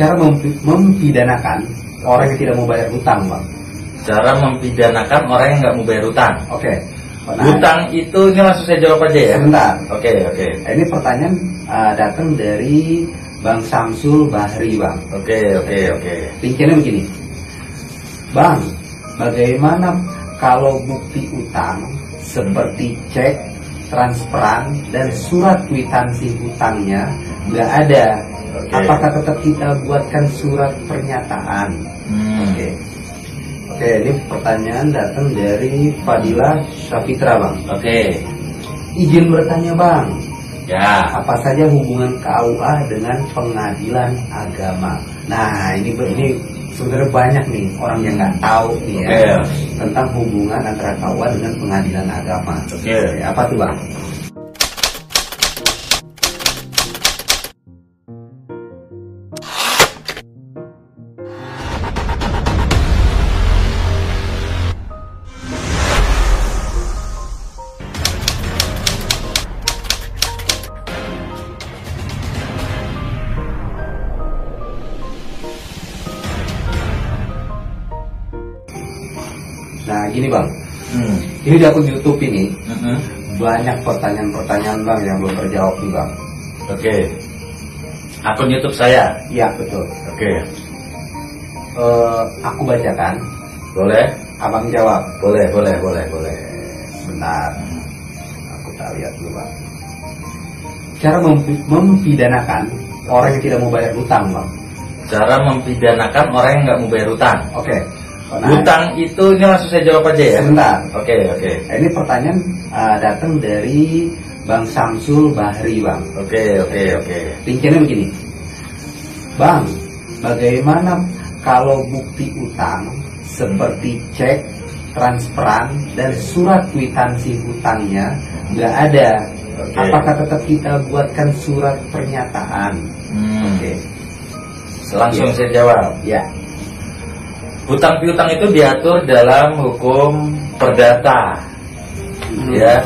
cara mempi- mempidanakan orang yang tidak mau bayar hutang, bang. Cara mempidanakan orang yang nggak mau bayar hutang. Oke. Nah, Hutang itu ini langsung saya jawab aja ya. Sebentar. Oke oke Nah, Ini pertanyaan uh, datang dari Bang Samsul Bahri, bang. oke oke oke. Ringkirnya begini, Bang, bagaimana kalau bukti utang seperti cek, transferan, dan surat kwitansi hutangnya nggak ada? Oke. Apakah tetap kita buatkan surat pernyataan? Hmm. Oke. Oke, ini pertanyaan datang dari Fadila Syafitra, Bang. Oke. Izin bertanya, Bang. Ya. Apa saja hubungan KUA dengan pengadilan agama? Nah, ini ini sebenarnya banyak nih orang yang nggak tahu nih ya Oke. tentang hubungan antara KUA dengan pengadilan agama. Oke. Apa tuh, Bang? Di akun YouTube ini Mm-mm. banyak pertanyaan-pertanyaan, Bang, yang belum terjawab nih, Bang. Oke. Akun YouTube saya. Iya, betul. Oke. Eh, aku bacakan, Boleh? Abang jawab. Boleh boleh boleh boleh. Bentar. Aku tak lihat dulu, Bang. Cara mempi- mempidanakan orang yang tidak mau bayar hutang, Bang. Cara mempidanakan orang yang nggak mau bayar hutang. Oke. Nah, Hutang itu ini langsung saya jawab aja ya. Sebentar. Oke oke. Nah, Ini pertanyaan uh, datang dari Bang Samsul Bahri, Bang. Oke oke oke. Ringkirnya begini. Bang, bagaimana kalau bukti utang seperti cek, transferan, dan surat kwitansi hutangnya nggak ada? Oke. Apakah tetap kita buatkan surat pernyataan? Hmm. Oke, Langsung Iya. saya jawab. ya. Hutang piutang itu diatur dalam hukum perdata. Hmm. Ya.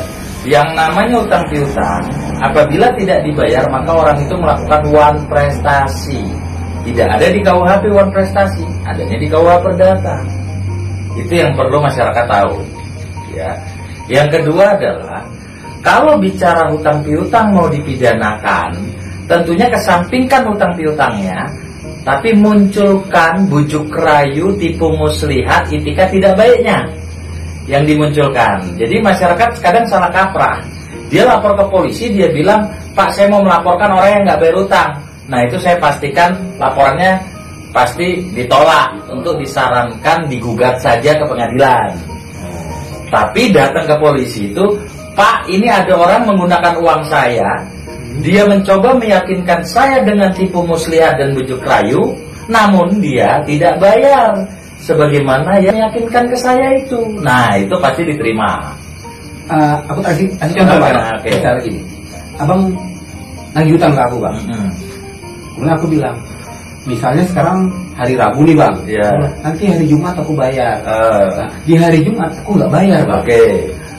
Yang namanya hutang piutang apabila tidak dibayar maka orang itu melakukan wan prestasi. Tidak ada di KUHP wan prestasi, adanya di KUH perdata. Itu yang perlu masyarakat tahu. Ya. Yang kedua adalah kalau bicara hutang piutang mau dipidanakan, tentunya kesampingkan hutang piutangnya, tapi munculkan bujuk rayu, tipu muslihat, itika tidak baiknya yang dimunculkan. Jadi masyarakat kadang salah kaprah. Dia lapor ke polisi, dia bilang, Pak saya mau melaporkan orang yang nggak bayar utang. Nah itu saya pastikan laporannya pasti ditolak untuk disarankan digugat saja ke pengadilan. Tapi datang ke polisi itu, Pak ini ada orang menggunakan uang saya, dia mencoba meyakinkan saya dengan tipu muslihat dan bujuk rayu, namun dia tidak bayar. Sebagaimana yang meyakinkan ke saya itu. Nah, itu pasti diterima. Uh, aku kasih contoh, Bang. oke. Misalnya gini. Abang lagi hutang ke aku, Bang. Mm-mm. Kemudian aku bilang, misalnya sekarang hari Rabu nih bang, Iya. nanti hari Jumat aku bayar. Eh, Nah, di hari Jumat aku nggak bayar bang. Oke.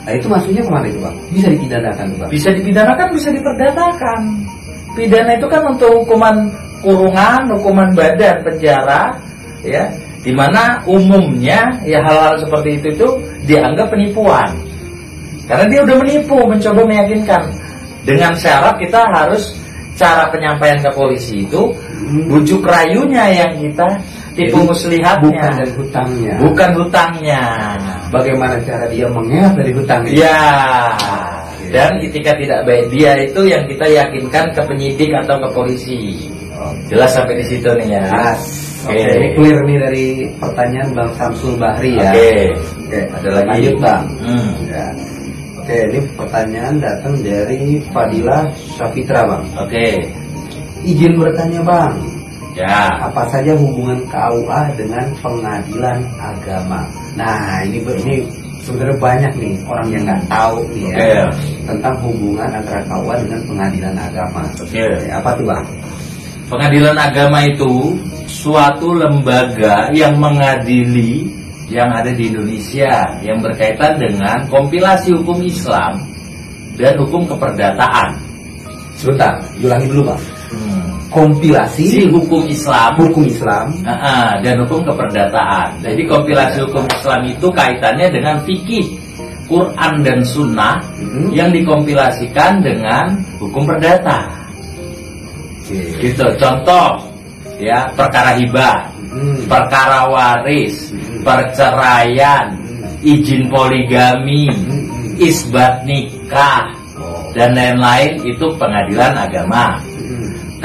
Nah itu maksudnya ke mana itu bang? Bisa dipidanakan bang? Bisa dipidanakan, bisa diperdatakan. Pidana itu kan untuk hukuman kurungan, hukuman badan penjara, ya, di mana umumnya ya hal-hal seperti itu itu dianggap penipuan. Karena dia udah menipu, mencoba meyakinkan. Dengan syarat kita harus cara penyampaian ke polisi itu Hmm. bujuk rayunya yang kita tipu Jadi, muslihatnya, Bukan dari hutangnya. bukan hutangnya. Bagaimana cara dia mengelak dari hutangnya? Ya. Dan ketika tidak baik dia itu yang kita yakinkan ke penyidik atau ke polisi. Jelas sampai di situ nih ya. Jelas. Oke, Oke. ini clear nih dari pertanyaan Bang Samsul Bahri ya. Oke. Oke, Ada lagi. Lanjut bang. Hmm. Ya. Oke, ini pertanyaan datang dari Fadila Syafitra bang. Oke. Izin bertanya bang, Ya. apa saja hubungan KUA dengan pengadilan agama? Nah, ini ini sebenarnya banyak nih orang yang nggak tahu nih ya tentang hubungan antara KUA dengan pengadilan agama. Oke. Oke, apa tuh bang? Pengadilan agama itu suatu lembaga yang mengadili yang ada di Indonesia yang berkaitan dengan kompilasi hukum Islam dan hukum keperdataan. Sebentar, ulangi dulu bang. Hmm. kompilasi si hukum Islam hukum Islam ah, dan hukum keperdataan. Jadi kompilasi hukum Islam itu kaitannya dengan fikih, Quran dan Sunnah Mhm. yang dikompilasikan dengan hukum perdata. Oke. Gitu. Contoh, ya perkara hibah, Mhm. perkara waris, Mhm. perceraian, Mhm. izin poligami, Mhm. isbat nikah, Oh. dan lain-lain itu pengadilan agama.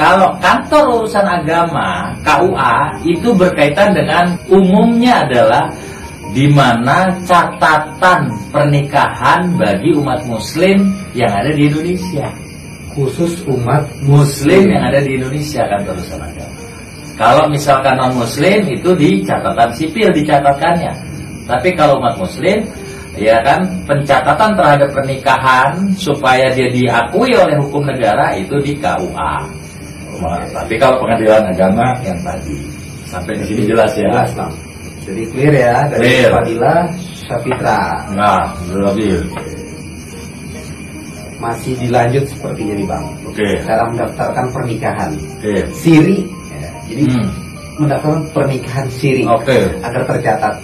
Kalau kantor urusan agama KUA itu berkaitan dengan umumnya adalah di mana catatan pernikahan bagi umat muslim yang ada di Indonesia. khusus umat Muslim yang ada di Indonesia kantor urusan agama. Kalau misalkan non muslim itu di catatan sipil dicatatkannya. Tapi kalau umat muslim ya kan pencatatan terhadap pernikahan supaya dia diakui oleh hukum negara itu di KUA. Tapi kalau pengadilan agama yang tadi sampai di sini jelas ya. jelas Bang. jadi clear ya dari Clear. Fadila Syafitra Nah, lebih. masih dilanjut sepertinya nih Bang Oke. cara mendaftarkan pernikahan Oke. siri ya, jadi Hmm. mendaftarkan pernikahan siri Oke. agar tercatat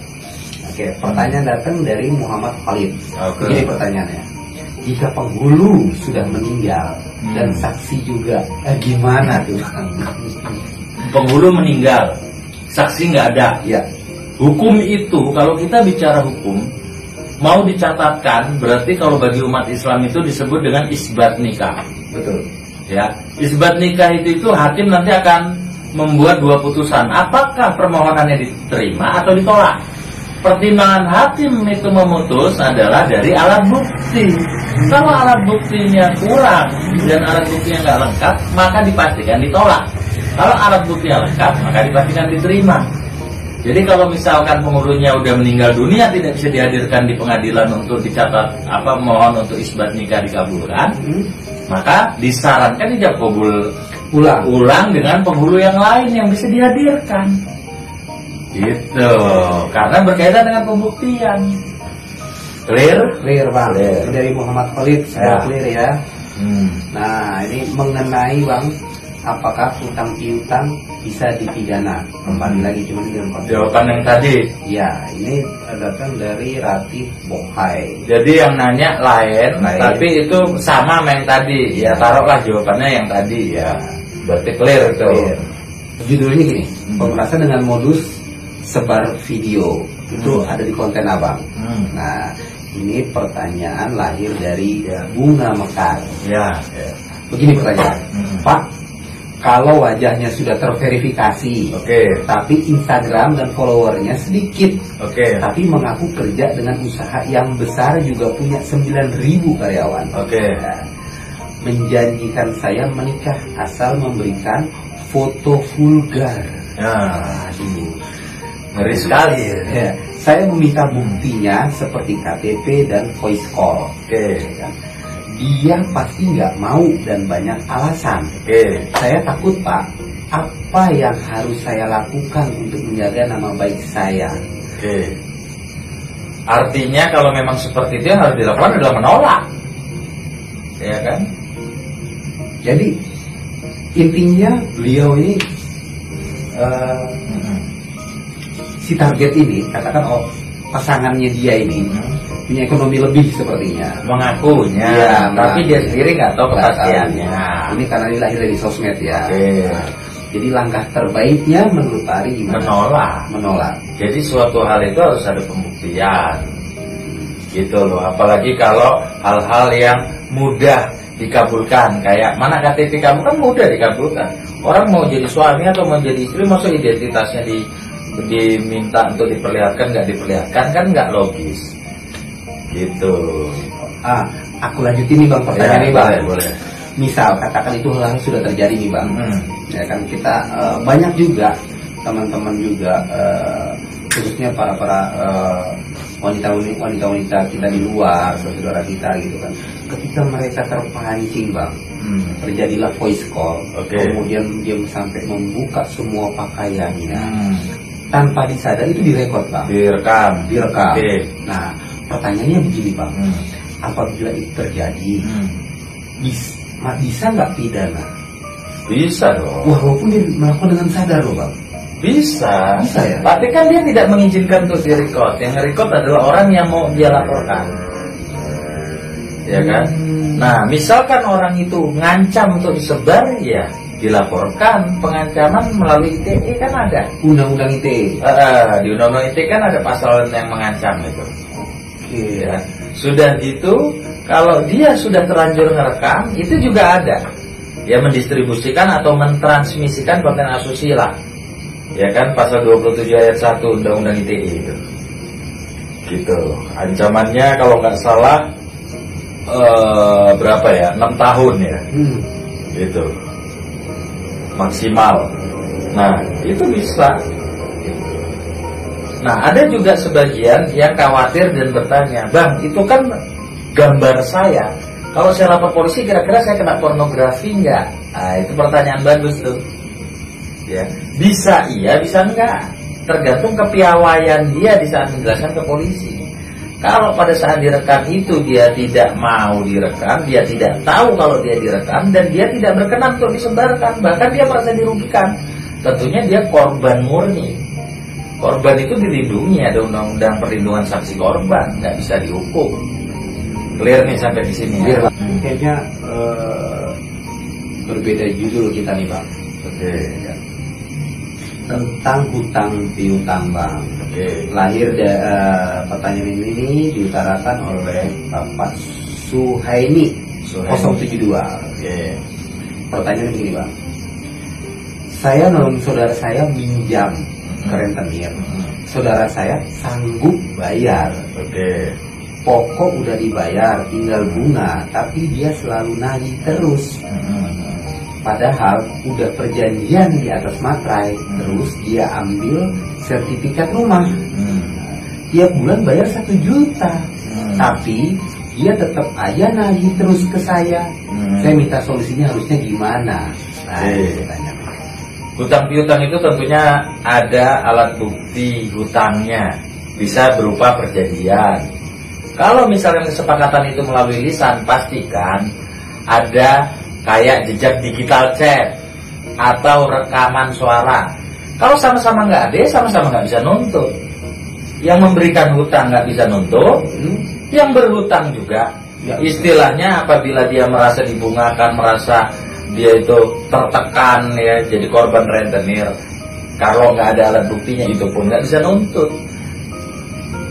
oke pertanyaan datang dari Muhammad Khalid Oke. Ini pertanyaannya. Jika penghulu sudah meninggal Hmm. dan saksi juga, eh, gimana tuh? Penghulu meninggal, saksi nggak ada. ya, Hukum itu kalau kita bicara hukum mau dicatatkan berarti kalau bagi umat Islam itu disebut dengan isbat nikah. betul. Ya, isbat nikah itu itu hakim nanti akan membuat dua putusan. Apakah permohonannya diterima atau ditolak? Pertimbangan hakim itu memutus adalah dari alat bukti. Kalau alat buktinya kurang dan alat buktinya nggak lengkap, maka dipastikan ditolak. Kalau alat buktinya lengkap, maka dipastikan diterima. Jadi kalau misalkan penghulunya udah meninggal dunia tidak bisa dihadirkan di pengadilan untuk dicatat apa mohon untuk isbat nikah dikabulkan, Hmm? maka disarankan dijawab kabul Ulang. ulang dengan penghulu yang lain yang bisa dihadirkan. Gitu. Karena berkaitan dengan pembuktian. Clear? Clear bang. Clear. Dari Muhammad Khalid sudah Ya. clear ya. Hmm. Nah, ini mengenai bang, apakah utang piutang bisa dipidana? Kembali lagi cuma di dalam konteks. Jawaban yang tadi. Ya, ini datang dari Ratif Bohai. Jadi yang nanya lain, Lain. tapi itu sama sama yang tadi. Ya taruhlah jawabannya yang tadi ya. Berarti clear itu. Clear. Judulnya gini, Hmm. pemerasan dengan modus sebar video itu Hmm. ada di konten abang. Hmm. Nah, ini pertanyaan lahir dari Bunga Mekar. Ya. ya. Begini pertanyaan, Hmm. Pak, kalau wajahnya sudah terverifikasi, Oke. tapi Instagram dan followernya sedikit, Oke. tapi mengaku kerja dengan usaha yang besar juga punya 9.000 karyawan. Oke. Nah, menjanjikan saya menikah asal memberikan foto vulgar. Ya. Aduh. Ngeri sekali ya. Ya, saya meminta buktinya seperti KTP dan voice call. Oke. Ya kan? Dia pasti nggak mau dan banyak alasan. Oke. Saya takut pak, apa yang harus saya lakukan untuk menjaga nama baik saya? Oke. Artinya kalau memang seperti itu yang harus dilakukan adalah menolak. Ya kan? Jadi intinya beliau ini Mm-mm. Si target ini, katakan oh pasangannya dia ini punya ekonomi lebih sepertinya. Mengakunya, Iya, tapi dia sendiri nggak tahu kepastiannya. Ini karena ini lahir dari sosmed ya. Oke. Nah, jadi langkah terbaiknya menurut Ari gimana? Menolak. Menolak. Jadi suatu hal itu harus ada pembuktian. Gitu loh. Apalagi kalau hal-hal yang mudah dikabulkan. Kayak mana KTP kamu kan mudah dikabulkan. Orang mau jadi suami atau mau jadi istri, masa identitasnya di diminta untuk diperlihatkan nggak diperlihatkan kan nggak logis. Gitu. Ah, aku lanjutin nih bang pertanyaan Ya, nih bang. boleh, boleh. Misal katakan itu hal yang sudah terjadi nih bang. Hmm. Ya kan kita eh, banyak juga teman-teman juga eh, khususnya para para wanita wanita wanita kita di luar saudara kita gitu kan. Ketika mereka terpancing bang, Hmm. terjadilah voice call, Oke. kemudian dia sampai membuka semua pakaiannya Hmm. Tanpa disadari itu direkod bang, Direkam. direkam. Oke. Nah pertanyaannya begini bang, Hmm. apabila itu terjadi Hmm. bis- ma- bisa nggak pidana? Bisa dong. Walaupun dia melakukan dengan sadar loh bang. Bisa. Bisa ya? Tapi kan dia tidak mengizinkan untuk direcord. Yang nge-record adalah orang yang mau dia laporkan. Ya kan? Hmm. Nah, misalkan orang itu ngancam untuk disebar, ya dilaporkan. Pengancaman melalui ITE kan ada. Undang-undang ITE. Eh, di Undang-Undang ITE kan ada pasal yang mengancam itu. Oke. Ya. Sudah gitu, kalau dia sudah terlanjur ngerekam, itu juga ada. Dia mendistribusikan atau mentransmisikan konten asusila. Ya kan pasal 27 ayat 1 Undang-Undang ITE itu. Gitu. Ancamannya kalau nggak salah eh, berapa ya? 6 tahun ya. Hmm. Gitu. Maksimal. Nah, itu bisa. Nah, ada juga sebagian yang khawatir dan bertanya, Bang, itu kan gambar saya. Kalau saya lapor polisi, kira-kira saya kena pornografi nggak? Nah, itu pertanyaan bagus tuh. Ya, bisa iya, bisa enggak. Tergantung kepiawaian dia di saat menjelaskan ke polisi. Kalau pada saat direkam itu dia tidak mau direkam, dia tidak tahu kalau dia direkam dan dia tidak berkenan untuk disebarkan, bahkan dia merasa dirugikan. Tentunya dia korban murni. Korban itu dilindungi ada undang-undang perlindungan saksi korban, nggak bisa dihukum. Clear nih sampai di sini Iya, ya. Bang. Kayaknya eh, berbeda judul kita nih bang. Oke, Ya. Tentang hutang piutang bang. Oke. Lahir da- eh, pertanyaan ini diutarakan oleh Bapak Suhaini Suhaimi. 072. Oke. Pertanyaan begini bang. Saya nolong saudara saya minjam ke rentenir. Hmm, Saudara saya sanggup bayar. Oke. Pokok udah dibayar, tinggal bunga, tapi dia selalu nagih terus. Hmm, Padahal udah perjanjian di atas materai, terus dia ambil sertifikat rumah. hmm, Tiap bulan bayar satu juta, hmm. tapi dia tetap aja nagih terus ke saya. Hmm. Saya minta solusinya harusnya gimana? Nah, itu pertanyaan. Hutang piutang itu tentunya ada alat bukti hutangnya bisa berupa perjanjian. Kalau misalnya kesepakatan itu melalui lisan, pastikan ada kayak jejak digital chat atau rekaman suara. Kalau sama-sama nggak ada, ya sama-sama nggak bisa nuntut. Yang memberikan hutang nggak bisa nuntut, Hmm? yang berhutang juga. Ya. Istilahnya apabila dia merasa dibungakan, merasa dia itu tertekan ya, jadi korban rentenir. Kalau nggak ada alat buktinya itu pun nggak bisa nuntut.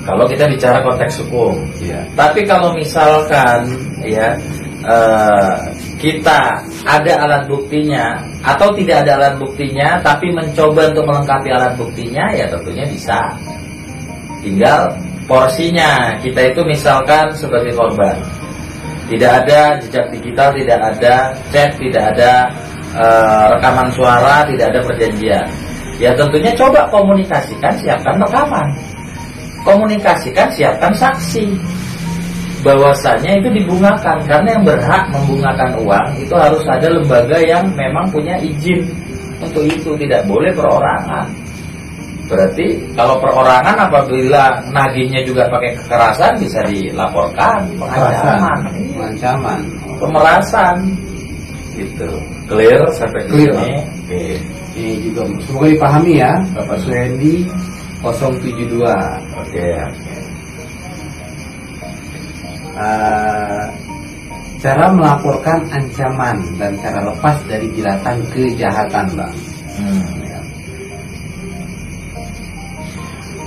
Kalau kita bicara konteks hukum, Iya. tapi kalau misalkan ya eh, kita ada alat buktinya atau tidak ada alat buktinya, tapi mencoba untuk melengkapi alat buktinya, ya tentunya bisa. Tinggal porsinya kita itu misalkan sebagai korban, tidak ada jejak digital, tidak ada chat, tidak ada eh, rekaman suara, tidak ada perjanjian. Ya tentunya coba komunikasikan, siapkan rekaman komunikasikan siapkan saksi bahwasanya itu dibungakan. Karena yang berhak membungakan uang itu harus ada lembaga yang memang punya izin untuk itu. Tidak boleh perorangan. Berarti kalau perorangan apabila nagihnya juga pakai kekerasan bisa dilaporkan. Pengancaman. Pengancaman. pemerasan. Gitu. Clear sampai Clear. oke. Ini juga semoga dipahami ya, Bapak Suhendi 072. oke Eh, cara melaporkan ancaman dan cara lepas dari jeratan kejahatan, Bang. hmm. Ya.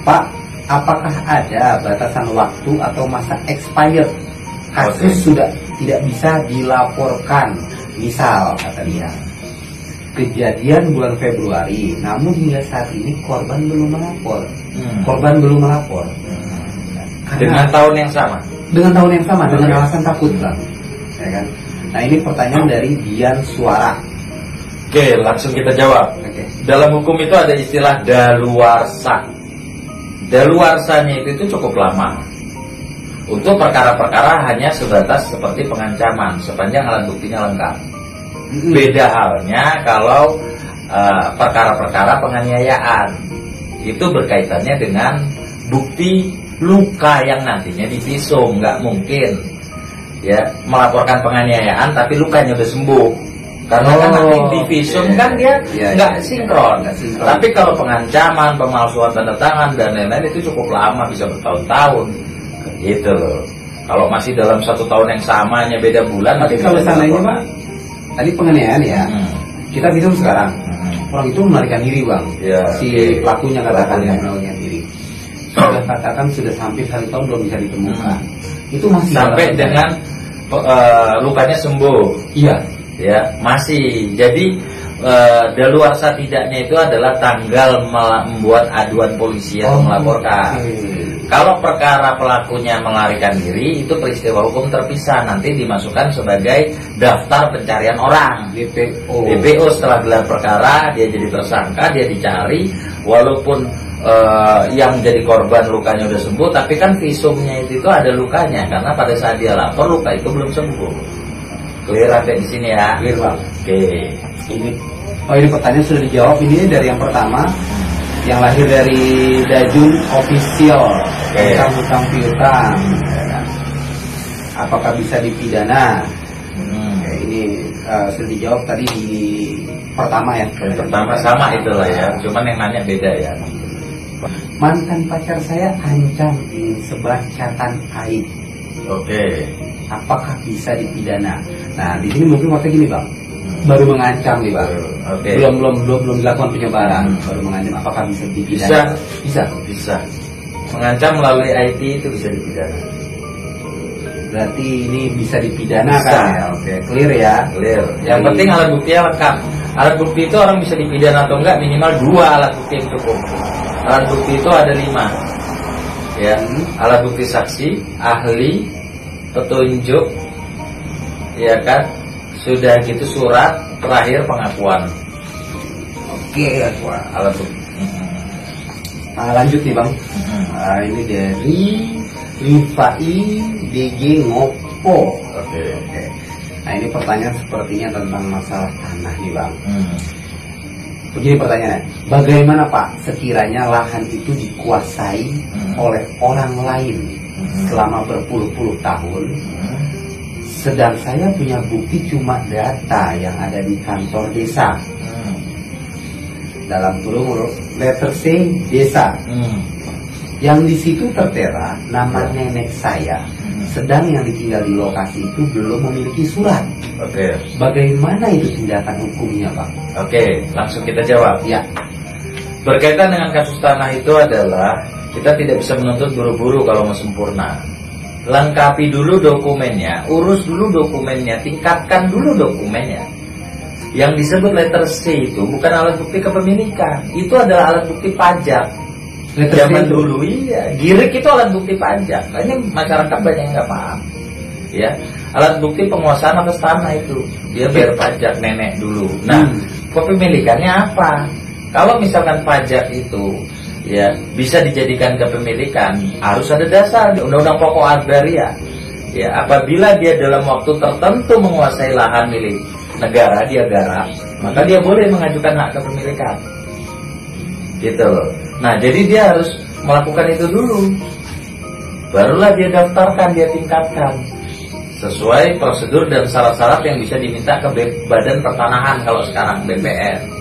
Pak, apakah ada batasan waktu atau masa expired kasus Oke. sudah tidak bisa dilaporkan? Misal, kata dia, kejadian bulan Februari, namun hingga saat ini korban belum melapor. Hmm. Korban belum melapor. dengan tahun yang sama dengan tahun yang sama dengan alasan takut bang ya kan nah ini pertanyaan dari Dian Suara oke langsung kita jawab oke Dalam hukum itu ada istilah daluarsa. Daluarsanya itu, itu cukup lama. Untuk perkara-perkara hanya sebatas seperti pengancaman sepanjang alat buktinya lengkap. Mm-mm. Beda halnya kalau eh, perkara-perkara penganiayaan itu berkaitannya dengan bukti luka yang nantinya divisum, nggak mungkin ya melaporkan penganiayaan tapi lukanya udah sembuh Karena kan Oh, nanti di visum iya. kan dia Iya, nggak iya. sinkron. Nggak sinkron. Tapi kalau pengancaman, pemalsuan tanda tangan dan lain-lain itu cukup lama bisa bertahun-tahun. Gitu loh. Kalau masih dalam satu tahun yang sama hanya beda bulan. Tapi nanti kalau seandainya. Pak, tadi penganiayaan ya, Hmm. kita visum sekarang. Hmm. Orang itu melarikan diri bang. Ya, si pelakunya katakan Pelakunya. Sudah katakan sudah hampir satu tahun belum bisa ditemukan. Itu masih Sampai dalam- dengan eh, lukanya sembuh. iya. ya masih jadi eh, daluarsa tidaknya itu adalah tanggal membuat aduan polisi atau melaporkan Oh, oke. kalau perkara pelakunya melarikan diri itu peristiwa hukum terpisah nanti dimasukkan sebagai daftar pencarian orang DPO. DPO setelah gelar perkara dia jadi tersangka dia dicari walaupun eh, yang jadi korban lukanya udah sembuh tapi kan visumnya itu, itu ada lukanya karena pada saat dia lapor luka itu belum sembuh. Clear sampai di sini ya? Clear, Bang. oke. Ini oh ini pertanyaan sudah dijawab. Ini dari yang pertama yang lahir dari Dajun official Oke. tentang hutang piutang. Apakah bisa dipidana? Hmm. Oke, ini eh, sudah dijawab tadi di pertama ya. Yang pertama sama itulah ya cuman yang nanya beda ya mantan pacar saya ancam ingin sebar catatan aib. Oke. Apakah bisa dipidana? Nah di sini mungkin waktu gini bang baru mengancam nih bang oke. Belum belum belum belum dilakukan penyebaran. Baru mengancam. Apakah bisa dipidana? Bisa. Bisa. Mengancam melalui IT itu bisa dipidana. Berarti ini bisa dipidana Bisa. kan ya? Oke clear ya? Clear. Yang penting alat buktinya lengkap. Alat bukti itu orang bisa dipidana atau enggak minimal dua alat bukti yang cukup alat bukti itu ada lima ya Hmm. alat bukti saksi ahli petunjuk ya kan sudah gitu surat terakhir pengakuan oke Wah, alat bukti Nah, lanjut nih bang Mhm. Nah, ini dari Rifai DG Ngopo oke Oke. Nah ini pertanyaan sepertinya tentang masalah tanah nih bang. Hmm. Begini pertanyaannya, bagaimana pak sekiranya lahan itu dikuasai Hmm. oleh orang lain Hmm. selama berpuluh-puluh tahun, Hmm. sedang saya punya bukti cuma data yang ada di kantor desa Hmm. dalam kurung huruf letter C desa, Hmm. yang di situ tertera nama nenek saya, Hmm. sedang yang ditinggal di lokasi itu belum memiliki surat. Oke, Bagaimana itu tindakan hukumnya bang? oke, langsung kita jawab. Ya. Berkaitan dengan kasus tanah itu adalah kita tidak bisa menuntut buru-buru kalau mau sempurna. Lengkapi dulu dokumennya, urus dulu dokumennya, tingkatkan dulu dokumennya. Yang disebut letter C itu bukan alat bukti kepemilikan, itu adalah alat bukti pajak. Letter C Zaman itu. dulu iya, girik itu alat bukti pajak. Ini masyarakat banyak yang nggak paham. Ya, alat bukti penguasaan atas tanah itu dia bayar pajak nenek dulu. Nah, Hmm. kepemilikannya apa? Kalau misalkan pajak itu ya bisa dijadikan kepemilikan, harus ada dasar di Undang-Undang Pokok Agraria. Ya, apabila dia dalam waktu tertentu menguasai lahan milik negara, dia garap, maka dia boleh mengajukan hak kepemilikan. Gitu loh. Nah, jadi dia harus melakukan itu dulu. Barulah dia daftarkan, dia tingkatkan sesuai prosedur dan syarat-syarat yang bisa diminta ke Badan Pertanahan kalau sekarang BPN.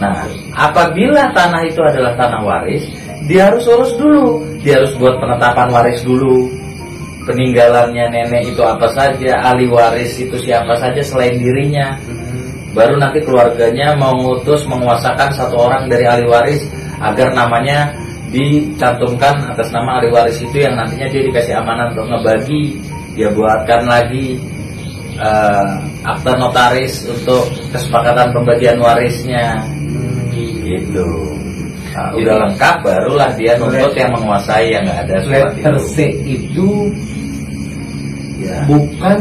Nah, apabila tanah itu adalah tanah waris, dia harus urus dulu. Dia harus buat penetapan waris dulu. Peninggalannya nenek itu apa saja, ahli waris itu siapa saja selain dirinya. Baru nanti keluarganya mau ngutus menguasakan satu orang dari ahli waris agar namanya dicantumkan atas nama ahli waris itu yang nantinya dia dikasih amanah untuk ngebagi. Dia buatkan lagi eh, akta notaris untuk kesepakatan pembagian warisnya gitu. Nah, Jadi- udah lengkap barulah dia nuntut yang menguasai yang nggak ada surat Letter itu. C itu Ya. bukan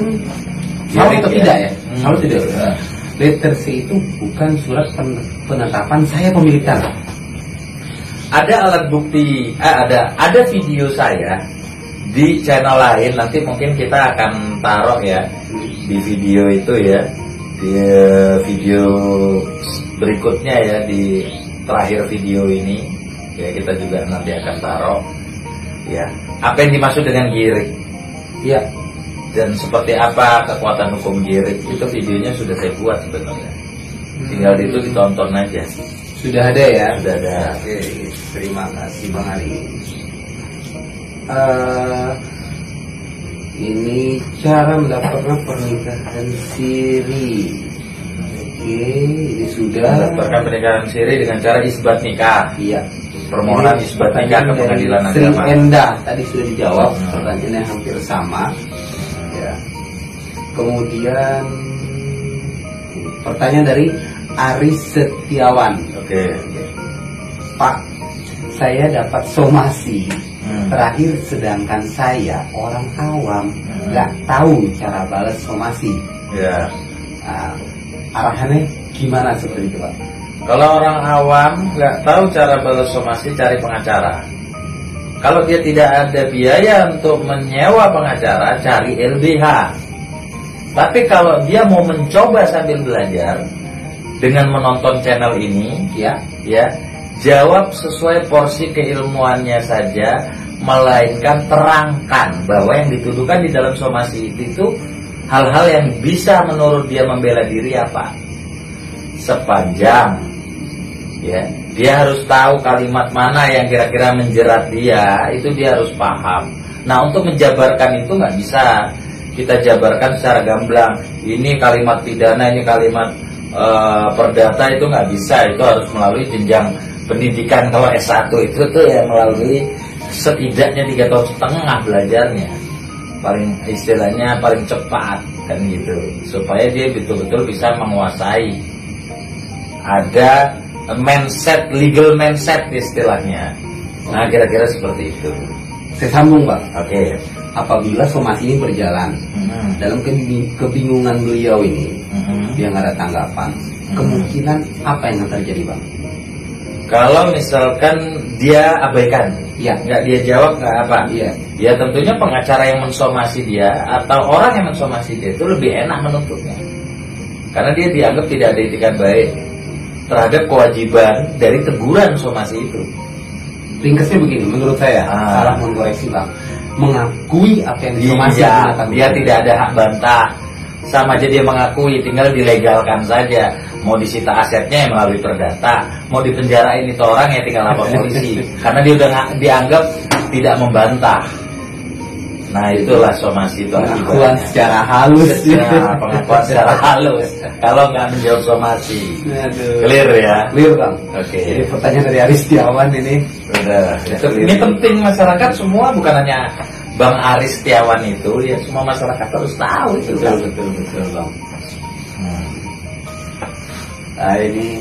salah atau ya? tidak ya? Hmm. Tidak. Letter C itu bukan surat pen- penetapan saya pemilik tanah. ada alat bukti eh, ada ada video saya di channel lain nanti mungkin kita akan taruh ya di video itu ya. Di eh, video berikutnya ya di terakhir video ini. Ya kita juga nanti akan taruh. Ya apa yang dimaksud dengan girik? Ya. dan seperti apa kekuatan hukum Girik? Itu videonya sudah saya buat sebenarnya. Tinggal itu ditonton aja. Sudah ada ya? sudah ada. Oke, terima kasih Bang Ali. Eh, ini cara mendapatkan pernikahan siri. Oke, ini sudah. mendaftarkan pernikahan siri dengan cara isbat nikah Iya. permohonan Ini isbat nikah ke pengadilan agama Enda tadi sudah dijawab, Hmm. pertanyaannya hampir sama. Ya. Kemudian pertanyaan dari Aris Setiawan. oke Pak, saya dapat somasi Hmm. terakhir sedangkan saya orang awam Hmm. nggak tahu cara balas somasi. ya Nah, arahannya gimana seperti itu Pak? Kalau orang awam nggak tahu cara balas somasi cari pengacara. Kalau dia tidak ada biaya untuk menyewa pengacara, cari LBH. Tapi kalau dia mau mencoba sambil belajar dengan menonton channel ini, Ya, ya jawab sesuai porsi keilmuannya saja, melainkan terangkan bahwa yang dituduhkan di dalam somasi itu hal-hal yang bisa menurut dia membela diri apa? Sepanjang ya dia harus tahu kalimat mana yang kira-kira menjerat dia itu dia harus paham. Nah untuk menjabarkan itu nggak bisa. Kita jabarkan secara gamblang ini kalimat pidana ini kalimat eh, perdata itu nggak bisa itu harus melalui jenjang pendidikan kalau S1 itu tuh ya melalui setidaknya tiga tahun setengah belajarnya paling istilahnya paling cepat kan gitu supaya dia betul-betul bisa menguasai ada mindset legal mindset istilahnya nah kira-kira seperti itu saya sambung Pak. oke Apabila somasi ini berjalan Mhm. dalam kebing- kebingungan beliau ini, Mhm. dia nggak ada tanggapan. Kemungkinan apa yang akan terjadi Bang? Kalau misalkan dia abaikan Iya. nggak dia jawab nggak apa Iya. ya tentunya pengacara yang mensomasi dia atau orang yang mensomasi dia itu lebih enak menuntutnya karena dia dianggap tidak ada itikat baik terhadap kewajiban dari teguran somasi itu Ringkasnya begini, menurut saya Ah. salah mengkoreksi Bang. Mengakui apa yang disomasi Iya, gunakan dia hukum. tidak ada hak bantah. Sama aja dia mengakui, tinggal dilegalkan saja. Mau disita asetnya yang melalui perdata, mau dipenjarain itu orang ya tinggal lapor polisi. Karena dia udah dianggap tidak membantah. Nah itulah somasi itu pengakuan secara halus. Pengakuan secara halus. Kalau nggak menjawab somasi, Aduh. clear ya. Clear Bang. Oke. Jadi pertanyaan dari Aris Setiawan ini Udah. Itu, ini penting masyarakat semua bukan hanya Bang Aris Setiawan itu, ya semua masyarakat harus tahu itu. betul betul betul Bang. Hmm. Nah ini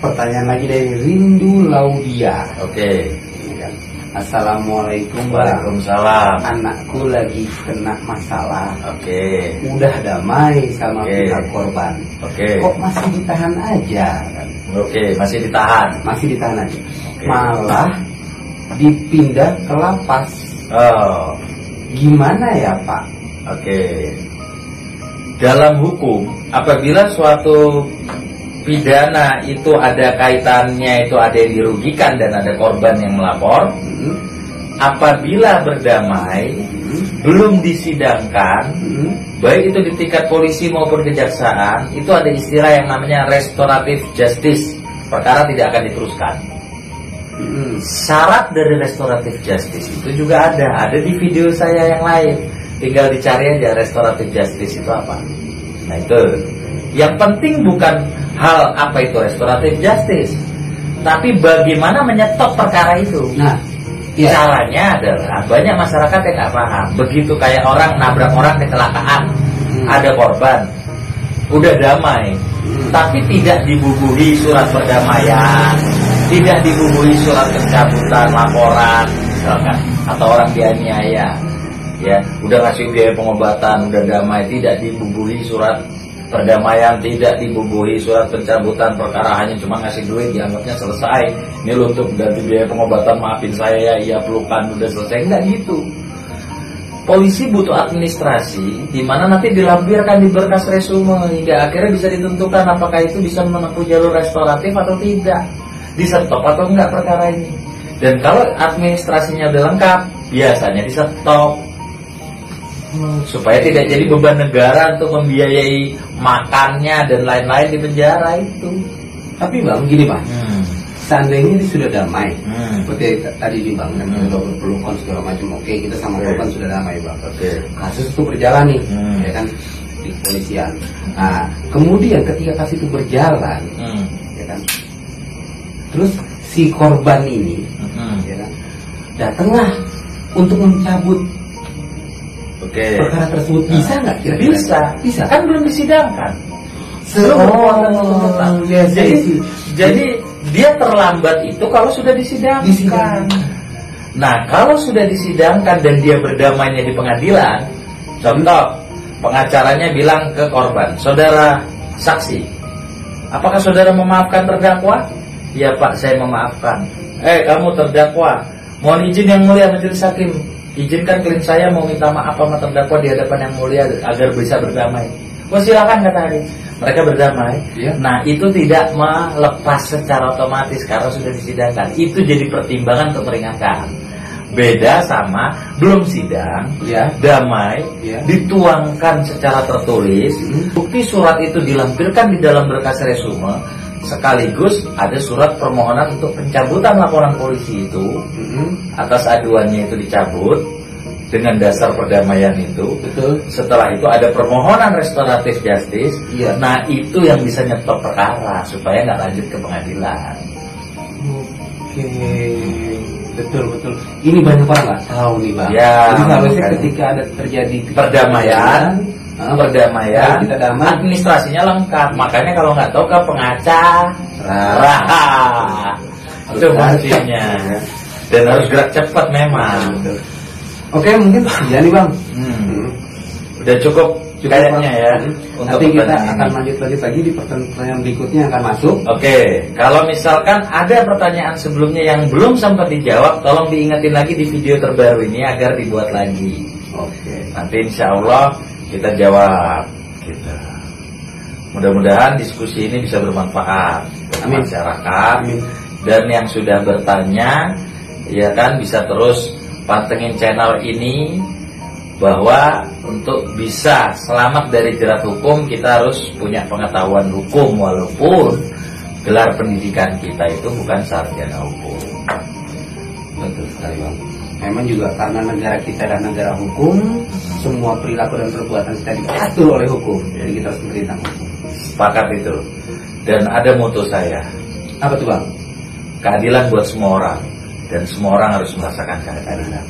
pertanyaan lagi dari Rindu Laudia. Oke. Ini kan. Assalamualaikum. Waalaikumsalam. Anakku lagi kena masalah. Oke. Udah damai sama Oke. pihak korban. Oke. Kok masih ditahan aja? Oke, masih ditahan. Masih ditahan aja. Oke. Malah dipindah ke lapas. Oh, Gimana ya Pak? oke. Dalam hukum, apabila suatu pidana itu ada kaitannya, itu ada yang dirugikan dan ada korban yang melapor, Hmm, apabila berdamai, hmm, belum disidangkan, hmm. baik itu di tingkat polisi maupun kejaksaan, itu ada istilah yang namanya restoratif justice. Perkara tidak akan diteruskan. Syarat dari restoratif justice itu juga ada, ada di video saya yang lain. Tinggal dicari aja restoratif justice itu apa. Nah itu. Yang penting bukan hal apa itu restoratif justice, tapi bagaimana menyetop perkara itu. Nah, ya. Caranya adalah banyak masyarakat yang nggak paham. Begitu kayak orang nabrak orang kecelakaan, Hmm. ada korban, udah damai, Hmm. tapi tidak dibubuhi surat perdamaian, tidak dibubuhi surat pencabutan laporan, misalkan, atau orang dianiaya, ya, udah ngasih biaya pengobatan, udah damai, tidak dibubuhi surat perdamaian, tidak dibubuhi surat pencabutan perkara hanya cuma ngasih duit dianggapnya selesai. Ini lu untuk ganti biaya pengobatan maafin saya ya, iya pelukan udah selesai enggak gitu. Polisi butuh administrasi di mana nanti dilampirkan di berkas resume hingga akhirnya bisa ditentukan apakah itu bisa menempuh jalur restoratif atau tidak, disetop atau enggak perkara ini. Dan kalau administrasinya udah lengkap, biasanya supaya tidak jadi beban negara untuk membiayai makannya dan lain-lain di penjara itu. Tapi bang, gini bang, Hmm. seandainya ini sudah damai, Hmm. seperti tadi di bang, Hmm. kita berpelukan segala macam, oke kita sama korban sudah damai bang. Oke. Kasus itu berjalan nih, Hmm. ya kan di kepolisian. Nah, kemudian ketika kasus itu berjalan, Hmm. ya kan, terus si korban ini, Hmm. ya kan, datanglah untuk mencabut Oke. perkara tersebut bisa nggak kira-kira? Bisa. Bisa. Kan belum disidangkan. Se- Belum berkuatan oh, yes, jadi, yes, yes. jadi dia terlambat itu kalau sudah disidangkan. Disidangkan. Nah, kalau sudah disidangkan dan dia berdamainya di pengadilan, contoh pengacaranya bilang ke korban, saudara saksi, apakah saudara memaafkan terdakwa? Ya Pak, saya memaafkan. Eh, kamu terdakwa, mohon izin yang mulia majelis hakim, izinkan klien saya mau minta maaf sama terdakwa di hadapan yang mulia agar bisa berdamai. Oh silakan kata Haris. Mereka berdamai. Iya. Nah itu tidak melepas secara otomatis karena sudah disidangkan. Itu jadi pertimbangan untuk meringankan. Beda sama belum sidang, Ya. damai, Iya. dituangkan secara tertulis, Hmm. bukti surat itu dilampirkan di dalam berkas resume, sekaligus ada surat permohonan untuk pencabutan laporan polisi itu Mm-mm. atas aduannya itu dicabut dengan dasar perdamaian itu. Betul. Setelah itu ada permohonan restoratif justice. Iya. Nah itu yang bisa nyetop perkara supaya nggak lanjut ke pengadilan. Oke, betul betul. Ini banyak orang nggak tahu nih bang. Ya, Jadi makanya. ketika ada terjadi Perdamaian, ah, perdamaian, kita damai. administrasinya lengkap. Makanya kalau nggak tahu ke pengacara, Rah. itu kuncinya. Dan harus gerak cepat memang. Oke, mungkin ya nih bang. Hmm. Hmm. Udah cukup, Cukup, kayaknya ya. Hmm. untuk Nanti kita akan ini. lanjut lanjut lagi di pertanyaan berikutnya akan masuk. Oke, kalau misalkan ada pertanyaan sebelumnya yang belum sempat dijawab, tolong diingetin lagi di video terbaru ini agar dibuat lagi. Oke. Nanti insya Allah kita jawab. Kita. Mudah-mudahan diskusi ini bisa bermanfaat Amin. masyarakat Amin. dan yang sudah bertanya, ya kan bisa terus pantengin channel ini bahwa untuk bisa selamat dari jerat hukum kita harus punya pengetahuan hukum walaupun gelar pendidikan kita itu bukan sarjana hukum. Betul sekali bang. Memang juga karena negara kita adalah negara hukum, semua perilaku dan perbuatan kita diatur oleh hukum. Jadi kita harus menerima hukum. Sepakat itu. Dan ada moto saya, Apa tuh bang? keadilan buat semua orang dan semua orang harus merasakan keadilan.